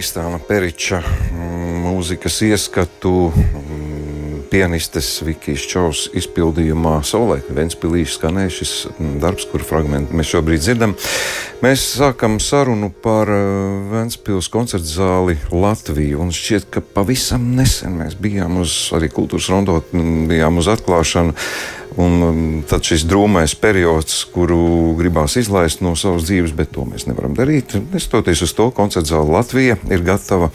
Tristāna Periča mm, mūzikas ieskatu mm, pianistes Vikijas Čaus izpildījumā Solē, Ventspilī skanēja šis mm, darbs, kuru fragmentu mēs šobrīd dzirdam. Mēs sākam sarunu par uh, Ventspils koncertu zāli Latviju, un šķiet, ka pavisam nesen mēs bijām uz arī kultūras rondot, bijām uz atklāšanu Un um, tad šis drūmais periods, kuru gribās izlaist no savas dzīves, bet to mēs nevaram darīt. Nestoties uz to, koncerta zāle Latvija ir gatava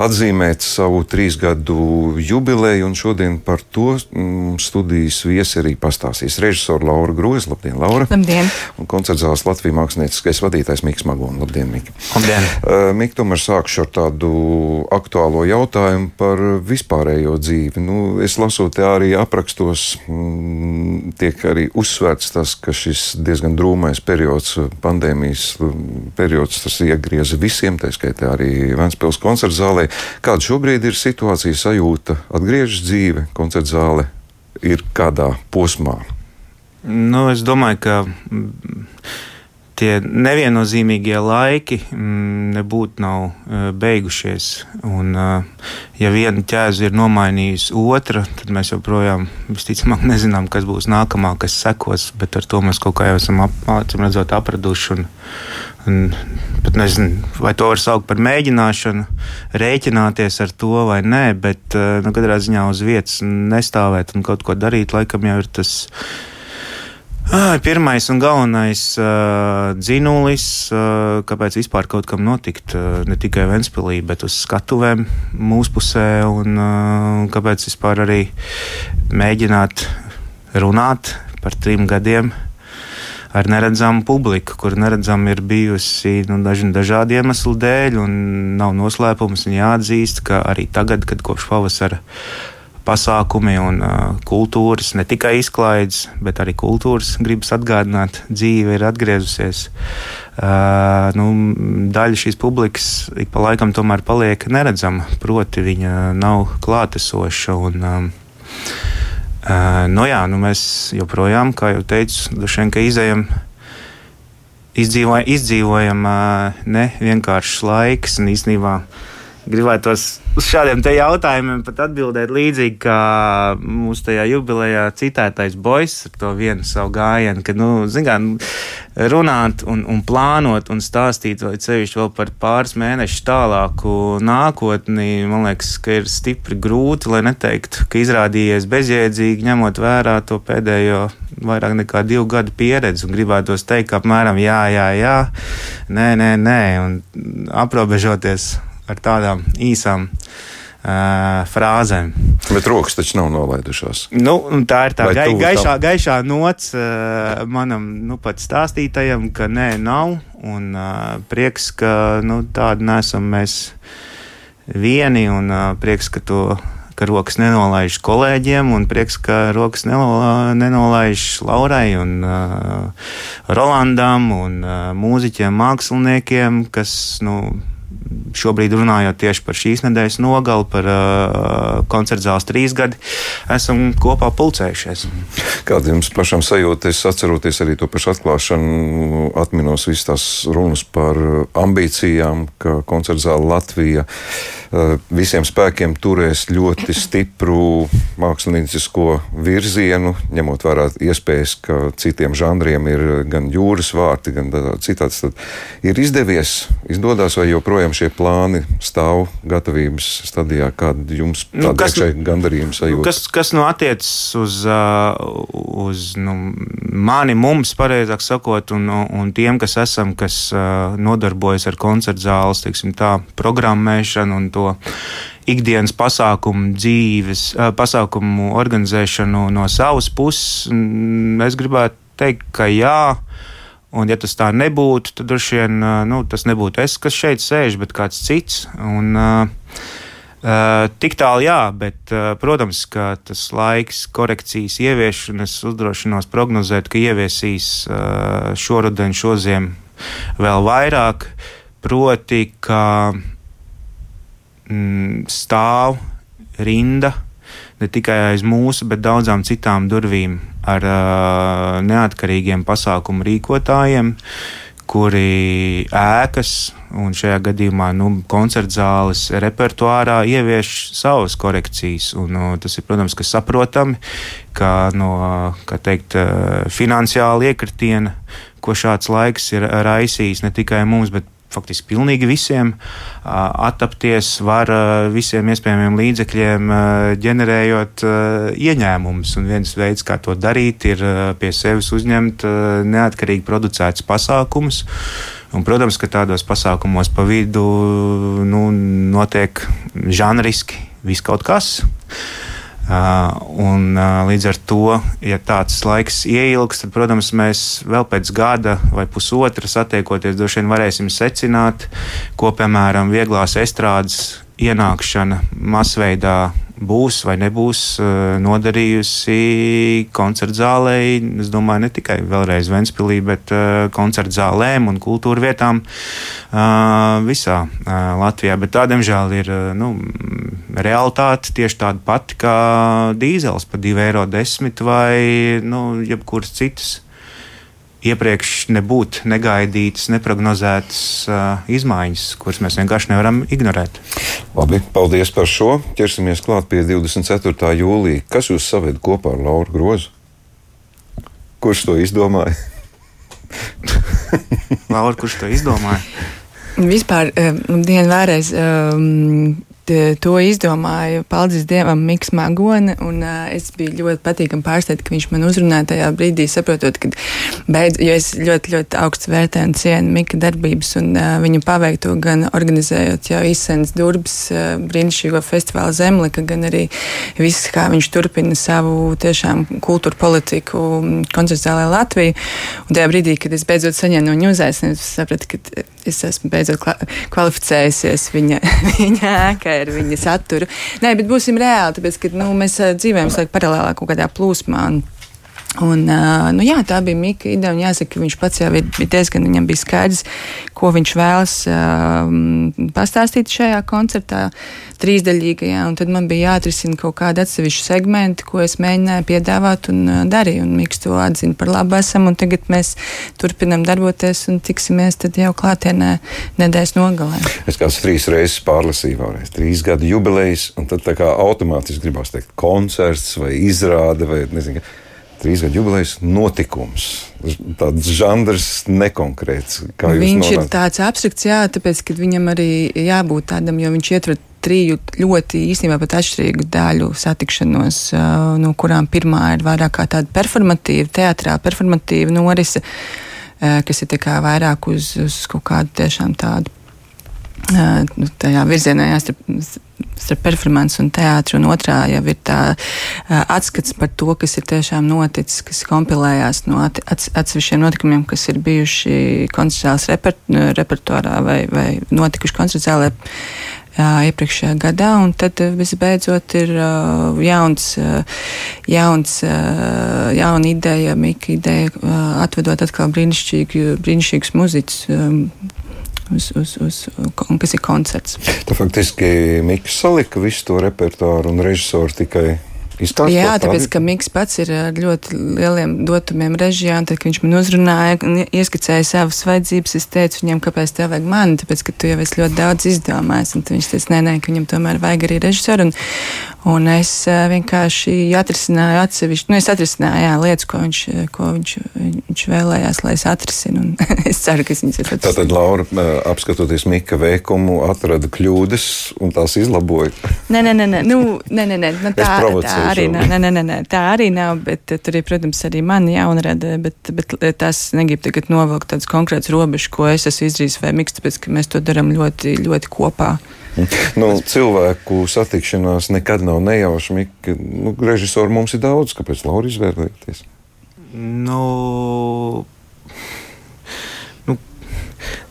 atzīmēt savu trīs gadu jubileju, un šodien par to mm, studijas viesi arī pastāstīs režisora Laura Groza. Labdien, Laura! Labdien! Un koncerta zāles Latvijas mākslinieckais vadītājs Miks Magona. Labdien, Mika! Labdien! Uh, Mik, tomēr sākšu ar tādu aktuālo jautājumu par vispārējo dzīvi. Nu, es lasot arī aprakstos. Mm, tiek arī uzsvērts tas, ka šis diezgan drūmais periods, pandēmijas periods, tas iegrieza visiem, tā skaitā arī Vēnspils koncerta zālē. Kāda šobrīd ir situācija, sajūta, atgriežas dzīve, koncerta zāle ir kādā posmā? Nu, es domāju, ka tie neviennozīmīgie laiki mm, nebūtu nav uh, beigušies. Un, uh, ja viena ķēze ir nomainījusi otra, tad mēs joprojām visticamāk nezinām, kas būs nākamā, kas sekos, bet ar to mēs kaut kā jau esam ap, redzot, apraduši. Un, un pat nezinu, vai to var saukt par mēģināšanu, rēķināties ar to vai nē, bet uh, nu, katrā ziņā uz vietas nestāvēt un kaut ko darīt, laikam jau ir tas Pirmais un galvenais uh, dzinulis, uh, kāpēc vispār kaut kam notikt, uh, ne tikai Ventspīlī, bet uz skatuvēm mūsu pusē, un uh, kāpēc vispār arī mēģināt runāt par trim gadiem ar neredzamu publiku, kur neredzama ir bijusi nu, daži dažādi iemesli dēļ, un nav noslēpums un jāatzīst, ka arī tagad, kad kopš pavasara pasākumi un uh, kultūras, ne tikai izklaides, bet arī kultūras gribas atgādināt, dzīve ir atgriezusies. Uh, nu, daļa šīs publikas ik pa laikam tomēr paliek neredzama, proti viņa nav klātesoša. Un, um, uh, nu jā, nu mēs joprojām, kā jau teicu, ka izējam izdzīvojam, izdzīvojam uh, ne vienkāršs laiks un īstenībā gribētos uz šādiem jautājumiem pat atbildēt līdzīgi kā mūsu tajā jubilejā citētais boys ar to vienu savu gājienu, ka, nu, zinām, runāt un, un plānot un stāstīt vai ceļš vēl par pāris mēnešus tālāku nākotni, man liekas, ka ir stipri grūti, lai neteiktu, ka izrādījies bezjēdzīgi, ņemot vērā to pēdējo vairāk nekā divu gadu pieredzi un gribētos teikt, ka apmēram jā, jā, jā, nē, nē, nē, un aprobežoties ar tādām īsām uh, frāzēm. Bet rokas taču nav nolaidušās. Nu, tā ir tā gai, gaišā, gaišā nots uh, manam nu, pat stāstītajam, ka nē, nav. Un uh, prieks, ka nu, tādi nesam mēs vieni, un uh, prieks, ka to ka rokas nenolaiž kolēģiem, un prieks, ka rokas nenolaiž Laurai un uh, Rolandam un uh, mūziķiem, māksliniekiem, kas, nu, šobrīd runājot tieši par šīs nedēļas nogali, par uh, koncertu zāles trīs gadi, esam kopā pulcējušies. Kāda jums pašam sajūta? Es atceroties arī to pašu atklāšanu, atminos visas tās runas par ambīcijām, ka koncertu zāle Latvija uh, visiem spēkiem turēs ļoti stipru māksliniecisko virzienu, ņemot vērā iespējas, ka citiem žanriem ir gan jūras vārti, gan citāds. Tad ir izdevies, izdodas vai joprojām šie plāni stāv gatavības stadijā, kāda jums nu, kas, gandarījuma sajūta? Kas, kas nu attiecas uz, uh, uz nu, mani, mums, pareizāk sakot, un, un tiem, kas esam, kas uh, nodarbojas ar koncertu zāles, teiksim tā, programmēšanu un to ikdienas pasākumu dzīves, uh, pasākumu organizēšanu no savas puses, es gribētu teikt, ka jā. Un, ja tas tā nebūtu, tad droši vien nu, tas nebūtu es, kas šeit sēž, bet kāds cits. Un, uh, Uh, tik tālu, jā, bet, uh, protams, ka tas laiks korekcijas ieviešanas uzdrošinos prognozēt, ka ieviesīs uh, šoruden, šoziem vēl vairāk. Proti, ka mm, stāv rinda ne tikai aiz mūsu, bet daudzām citām durvīm ar uh, neatkarīgiem pasākumu rīkotājiem, kuri ēkas un šajā gadījumā nu, koncerta zāles repertuārā ievieš savas korekcijas. Un, no, tas ir, protams, saprotami, ka no kā teikt, finansiāla iekritiena, ko šāds laiks ir raisījis ne tikai mums, bet faktiski pilnīgi visiem attapties var visiem iespējamiem līdzekļiem, ģenerējot ieņēmumus. Un viens veids, kā to darīt, ir pie sevis uzņemt neatkarīgi producētus pasākumus. Un, protams, ka tādos pasākumos pa vidu nu, notiek žanriski viss kaut kas. Uh, un, uh, līdz ar to, ja tāds laiks ieilgs, tad, protams, mēs vēl pēc gada vai pusotra satiekoties, droši vien varēsim secināt, ko, piemēram, vieglās estrādes ienākšana masveidā būs vai nebūs eh, nodarījusi koncertu zālei. Es domāju, ne tikai vēlreiz Ventspīlī, bet eh, koncertu zālēm un kultūra vietām eh, visā Latvijā. Bet tā, diemžēl, ir nu, realitāte tieši tāda pati kā dīzels par 2,10 eiro vai nu, jebkuras citas iepriekš nebūtu negaidītas, neparedzētas uh, izmaiņas, kuras mēs vienkārši nevaram ignorēt. Labi, paldies par šo. Ķersimies klāt pie 24. jūlija. Kas jūs saved kopā ar Lauru Grozu? Kurš to izdomāja? Laura, kurš to izdomāja? Vispār, um, dienu vēlreiz. Um, to izdomāja paldies Dievam Miks Magone, un uh, es biju ļoti patīkami pārsteigta, ka viņš man uzrunāja tajā brīdī, saprotot, ka beidz, jo es ļoti, ļoti augstu vērtēju un cienu Mika darbības un uh, viņu paveikto gan organizējot jau izsens durbs uh, brīnišķīgo festivālu Zemlika, gan arī viss, kā viņš turpina savu tiešām kultūru politiku koncertzālē Latviju. Un tajā brīdī, kad es beidzot saņēmu no viņa uzaicinājumu, sapratu, ka es esmu beidzot kvalificējusies viņa, viņa ēkai ar viņa saturu. Nē, bet būsim reāli, tāpēc, ka nu, mēs dzīvojam paralēlā kaut kādā plūsmā. Un, Un, nu jā, tā bija Mika ideja. Jāsaka, ka viņš pats jau bija diezgan viņam bija skaidrs, ko viņš vēlas uh, pastāstīt šajā koncertā, trīsdaļīgajā. Tad man bija jāatrisina kaut kāda atsevišķa segmenta, ko es mēģināju piedāvāt un uh, darīju. Un Miks to atzina par labu esam, un tagad mēs turpinam darboties un tiksimies jau klātienē nedēļas nogalē. Es kāds trīs reizes pārlasīju vēlreiz, trīs gadu jubilejas, un tad tā kā automātiski gribās teikt koncerts vai izrāde vai nezinu trīs gadu jubilejas notikums. Tāds žanrs nekonkrēts. Viņš ir tāds abstrakts, jā, tāpēc, ka viņam arī jābūt tādam, jo viņš ietver triju ļoti īstenībā pat atšķirīgu daļu satikšanos, no kurām pirmā ir vairāk kā tāda performatīva, teātrāla performatīva norise, kas ir vairāk uz, uz kaut kādu tiešām tādu tajā virzienā jāstrādā starp performanci un teātru, un otrā jau ir tā atskats par to, kas ir tiešām noticis, kas kompilējās no atsevišķiem notikumiem, kas ir bijuši koncertuāls reper, repertuārā vai, vai notikuši koncertuālē. Iepriekšējā gadā, un tad visbeidzot ir jauns, jauns, jauna ideja, Mika ideja, atvedot atkal brīnišķīgus muziķus. Uz, uz, uz, un kas ir koncerts. Tā faktiski Mikls salika visu to repertuāru un režisoru tikai Izstāst Jā, tāpēc, ka Mikls pats ir ar ļoti lieliem dotumiem režijā, un tad, kad viņš man uzrunāja un ieskicēja savas vajadzības, es teicu viņam, kāpēc tev vajag mani, tāpēc, ka tu jau esi ļoti daudz izdomājis, un viņš teica, nē, nē, ka viņam tomēr vajag arī režisoru, un, un es vienkārši atrisināju atsevišķi, nu, es atrisināju, jā, lietas, ko viņš, ko viņš, viņš vēlējās, lai es atrisinu, es ceru, ka viņas ir atrisinājis. Tātad, Laura, apskatoties Mika veikumu, atrada kļūdas un tās izlaboja. Nē, nē, nē, nē, nu, nē, nē, nē, nu, tā, tā arī nav. Nē, nē, nē, nē, tā arī nav. Bet tur ir, protams, arī mana jaunrada. Bet, bet tas negrib tagad novilkt tādas konkrētas robežas, ko es esmu izdarījis vai miks, tāpēc ka mēs to darām ļoti, ļoti kopā. Nu, cilvēku satikšanās nekad nav nejauša. Nu, režisori mums ir daudz, kāpēc Laura izvēlēties? Nu, nu,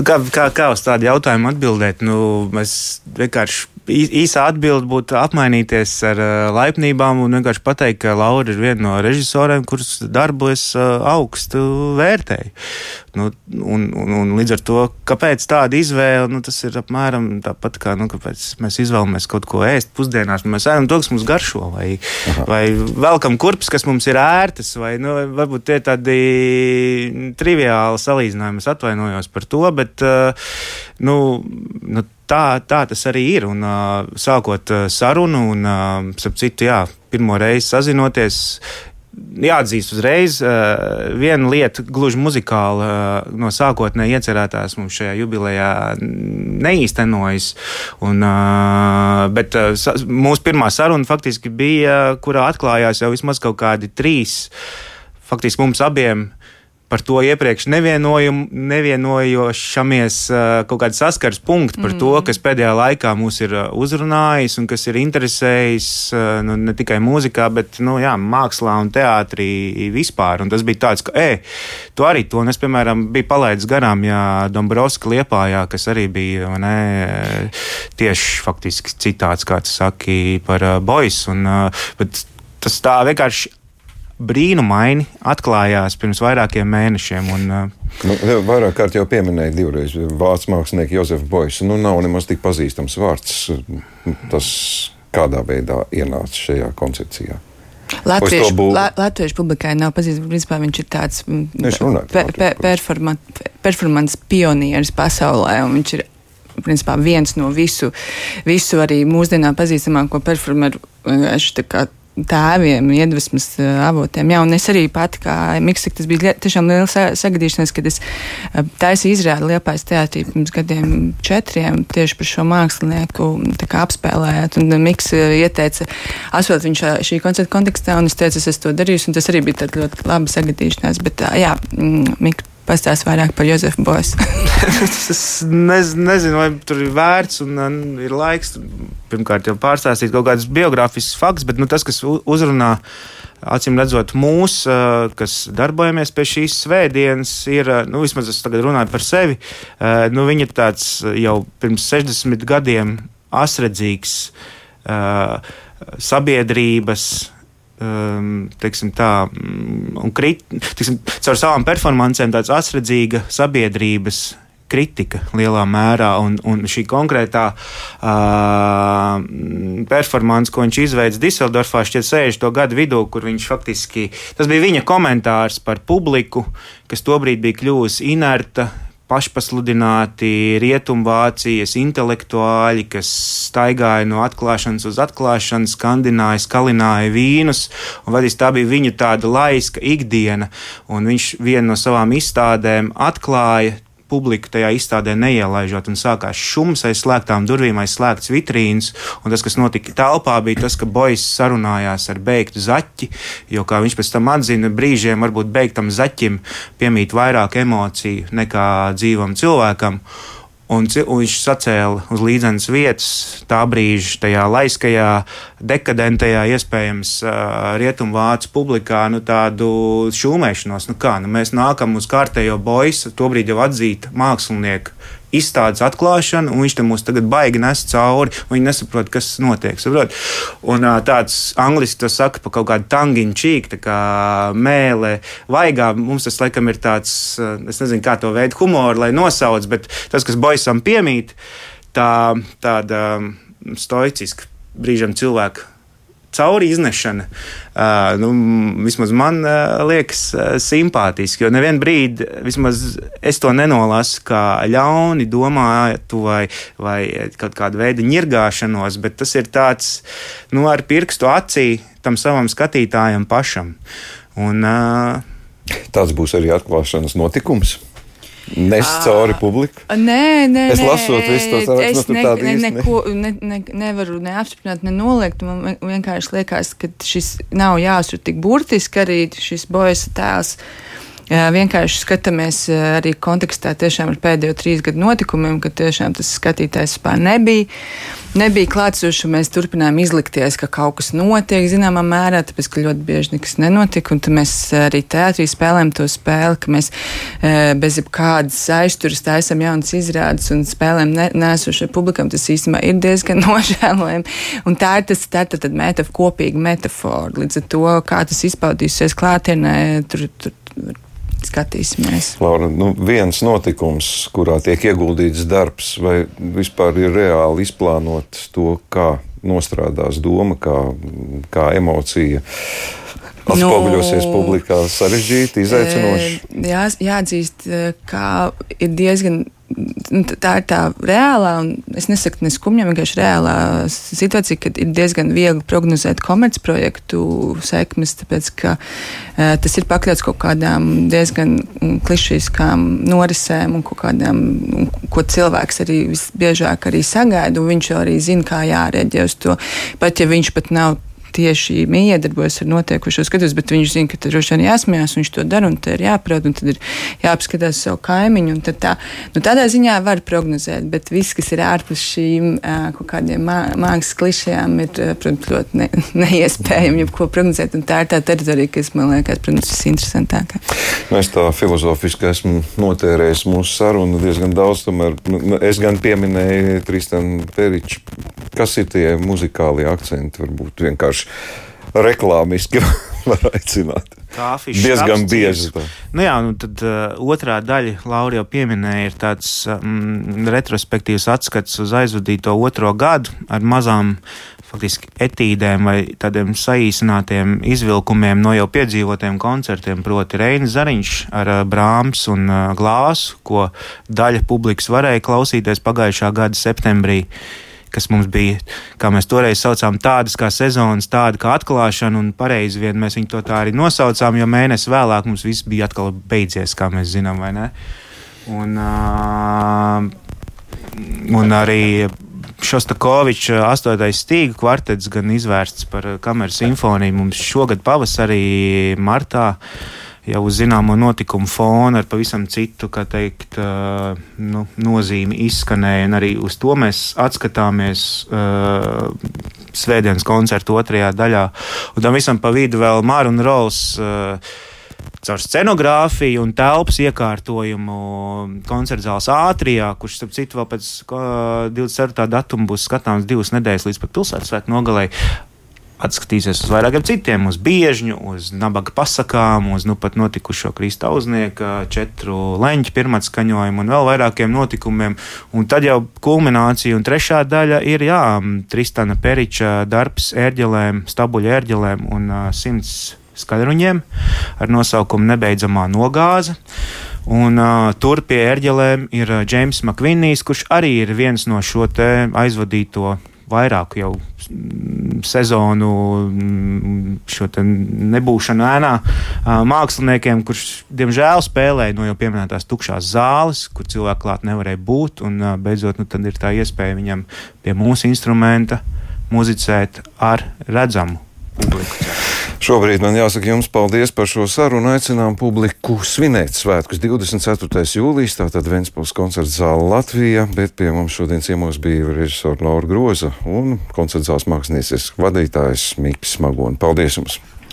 kā, kā, kā uz tādu jautājumu atbildēt? Nu, mēs vienkārši īsā atbilde būtu apmainīties ar uh, laipnībām un vienkārši pateikt, ka Laura ir viena no režisoriem, kurus darbu es uh, augstu vērtēju. Nu, un, un, un līdz ar to, kāpēc tāda izvēle, nu, tas ir apmēram tāpat kā nu, mēs izvēlamies kaut ko ēst pusdienās. Mēs ēdam to, kas mums garšo, vai, Aha. vai velkam kurpes, kas mums ir ērtas, vai nu, varbūt tie tādi triviāli salīdzinājumi. Es atvainojos par to, bet uh, nu, nu, tā, tā tas arī ir. Un, uh, sākot uh, sarunu, un, uh, ap citu, jā, pirmo reizi sazinoties, jāatzīst uzreiz, uh, viena lieta, gluži muzikāla, uh, no sākotnēji iecerētās mums šajā jubilejā neīstenojas. Un, uh, bet uh, mūsu pirmā saruna faktiski bija, kurā atklājās jau vismaz kaut kādi trīs, faktiski mums abiem par to iepriekš nevienojošamies kaut kādi saskars punkti par mm. to, kas pēdējā laikā mūs ir uzrunājis un kas ir interesējis nu, ne tikai mūzikā, bet nu, jā, mākslā un teātrī vispār. Un tas bija tāds, ka, ej, tu arī to, un es, piemēram, biju palaidis garām, jā, Dombrovska liepājā, kas arī bija ne, tieši faktiski citāts, kā tu saki, par boys. Un, uh, tas tā vienkārši brīnumaini atklājās pirms vairākiem mēnešiem. Un, uh, nu, vairāk kārt jau pieminēja divreiz vācu mākslinieku Jozefu Boisu. Nu, nav nemaz tik pazīstams vārds. Tas kādā veidā ienāca šajā koncepcijā. Latviešu, la, latviešu publikai nav pazīstams. Principā viņš ir tāds mm, pe, pe, performa, performance pionieris pasaulē. Viņš ir principā, viens no visu, visu arī mūsdienā pazīstamāko performeru tēviem, iedvesmas eh, avotiem. Jā, un es arī pati, kā Miksika, tas bija tiešām liela sagadīšanās, kad es eh, taisīju izrādi Liepājas teātrī pirms gadiem četriem tieši par šo mākslinieku apspēlējot. Un Miks eh, ieteica asfalt viņš šī koncerta kontekstā, un es teicu, es to darījis, un tas arī bija ļoti laba sagadīšanās. Bet jā, mm, Miks pastāst vairāk par Jozefu Bosu. es nez, nezinu, vai tur ir vērts un, ir laiks. Pirmkārt, jau pārstāstīt kaut kādus biogrāfiskus faktus, bet nu, tas, kas uzrunā. Acīm redzot, mūs, kas darbojamies pie šīs svētdienas, ir, nu, vismaz es tagad runāju par sevi, nu, viņa ir tāds jau pirms 60 gadiem asredzīgs sabiedrības teiksim, tā, mm, un krit, teiksim, caur savām performancēm tāds asredzīga sabiedrības kritika lielā mērā, un, un šī konkrētā uh, performance, ko viņš izveids Diseldorfā, šķiet 60. gadu vidū, kur viņš faktiski, tas bija viņa komentārs par publiku, kas tobrīd bija kļuvusi inerta, pašpasludināti rietumvācijas intelektuāļi, kas staigāja no atklāšanas uz atklāšanu, skandināja, skalināja vīnus, vadīs tā bija viņu tāda laiska ikdiena, un viņš vienu no savām izstādēm atklāja publiku tajā izstādē neielaižot, un sākās šums aiz slēgtām durvīm, aiz slēgts vitrīnas. Un tas, kas notika telpā, bija tas, ka Bojas sarunājās ar beigtu zaķi, jo, kā viņš pēc tam atzina, brīžiem varbūt beigtam zaķim piemīt vairāk emociju nekā dzīvam cilvēkam. Un, un viņš sacēla uz līdzenas vietas, tā brīža, tajā laiskajā, dekadentajā, iespējams, rietumvācu publikā, nu, tādu šūmēšanos. Nu, kā, nu, mēs nākam uz kārtējo boisu, tobrīd jau atzīta mākslinieku izstādes atklāšanu, un viņš tam mums tagad baigi nes cauri. Viņi nesaprot, kas notiek. Saprot? Un tāds angļuiski to saka par kaut kādu tangiņu čīku, tā kā mēlē, vaigā. Mums tas laikam ir tāds, es nezinu, kā to veidu humoru, lai nosauc, bet tas, kas boisam piemīt, tā tāda stoiciska brīžam cilvēka cauri iznešana, uh, nu, vismaz man uh, liekas uh, simpātiski. Jo nevienu brīdi, es to nenolasu kā ļauni domātu vai, vai kaut kādu veidu ņirgāšanos, bet tas ir tāds nu, ar pirkstu acī tam savam skatītājam pašam. Un, uh, Tāds būs arī atklāšanas notikums nes cauri publiku? Nē, nē, es lasot visu to sarakstu, es nu, ne, ne, neko, ne, ne, nevaru neapstiprināt, ne noliegt. Man vienkārši liekas, ka šis nav jāsur tik burtiski arī šis bojas tēls. Vienkārši skatāmies arī kontekstā tiešām ar pēdējo trīs gadu notikumiem, kad tiešām tas skatītājs vispār nebija. Nebija klātsoši, mēs turpinājām izlikties, ka kaut kas notiek zināmā mērā, tāpēc, ka ļoti bieži nekas nenotika. Un mēs arī teātrī spēlējam to spēli, ka mēs bez jebkādas aizturas taisam jaunas izrādes un spēlēm nesošai publikam. Tas īstenībā ir diezgan nožēlojami. Un tā ir tas tā, tā, tā metaf, kopīga metafora. Līdz ar to, kā tas izpaudīsies klātienē, tur, tur skatīsimies. Laura, nu, viens notikums, kurā tiek ieguldīts darbs, vai vispār ir reāli izplānot to, kā nostrādās doma, kā, kā emocija. Atspoguļosies nu, publikā sarežģīti, izaicinoši. Jā, jāatzīst, ka ir diezgan tā ir tā reālā, un es nesaku ne skumja, vienkārši reālā situācija, kad ir diezgan viegli prognozēt komercprojektu sekmes, tāpēc ka uh, tas ir pakļauts kaut kādām diezgan klišīskām norisēm un kaut kādām, un, ko cilvēks arī visbiežāk arī sagaida, un viņš arī zina, kā jārēģē uz to, pat ja viņš pat nav tieši miedarbojas ar notiekušo skatus, bet viņš zina, ka tur droši vien jāsmējās, viņš to dara, un tad ir jāprot, un tad ir jāapskatās savu kaimiņu. Tā, nu, tādā ziņā var prognozēt, bet viss, kas ir ārpus šīm kaut kādiem mā, mākslas klišajām, ir, protams, ļoti ne, neiespējami jebko prognozēt, un tā ir tā teritorija, kas man liekas, protams, visinteresantākā. Nu, es tā filozofiski esmu notērējis mūsu sarunu diezgan daudz, tomēr nu, es gan pieminēju Tristanu Periču. Kas ir tie muzikālie akcenti? Varbūt vienkārši reklāmiski var aicināt. Kāfišs Diezgan bieži. Nu jā, nu tad uh, otrā daļa, Laura jau pieminēja, ir tāds um, retrospektīvs atskats uz aizvadīto otro gadu ar mazām faktiski etīdēm vai tādiem saīsinātiem izvilkumiem no jau piedzīvotiem koncertiem, proti Reinas Zariņš ar uh, Brāms un uh, Glāsu, ko daļa publikas varēja klausīties pagājušā gada septembrī kas mums bija, kā mēs toreiz saucām, tādas kā sezonas, tāda kā atklāšana, un pareizi vien mēs viņu to tā arī nosaucām, jo mēnesi vēlāk mums viss bija atkal beidzies, kā mēs zinām, vai ne? Un, uh, un arī Šostakoviča astotais stīgu kvartets gan izvērsts par kameras simfoniju mums šogad pavasarī, martā. Uh, jau uz zināmo notikumu fona ar pavisam citu, teikt, uh, nu, nozīmi izskanēja, arī uz to mēs atskatāmies uh, svētdienas koncertu otrajā daļā. Un tam visam pa vidu vēl Māra un Rols. Uh, caur scenogrāfiju un telpas iekārtojumu koncerta zāles ātrijā, kurš, starp citu, vēl pēc 24. datuma būs skatāms divas nedēļas līdz pat pilsētas svētku nogalē atskatīsies uz vairākiem citiem, uz biežņu, uz nabaga pasakām, uz nu pat notikušo Kristauznieka četru leņķu pirmats skaņojumu un vēl vairākiem notikumiem. Un tad jau kulminācija un trešā daļa ir, jā, Tristana Periča darbs ērģelēm, stabuļu ērģelēm un uh, simts skaļruņiem ar nosaukumu Nebeidzamā nogāze. Un, uh, tur pie ērģelēm ir Džeims Makvinijs, kurš arī ir viens no šo aizvadīto vairāku jau sezonu mm, šo nebūšanu ēnā māksliniekiem, kurš diemžēl spēlēja no jau pieminētās tukšās zāles, kur cilvēki klāt nevarēja būt. Un beidzot, nu, ir tā iespēja viņam pie mūsu instrumenta muzicēt ar redzamu publiku. Šobrīd man jāsaka jums paldies par šo sarunu. Aicinām publiku svinēt svētkus 24. jūlijas, tātad Ventspils koncerts zāle Latvijā, bet pie mums šodien ciemos bija režisora Laura Groza un koncerts zāles mākslinieces vadītājs Mikls Magoni. Paldies jums!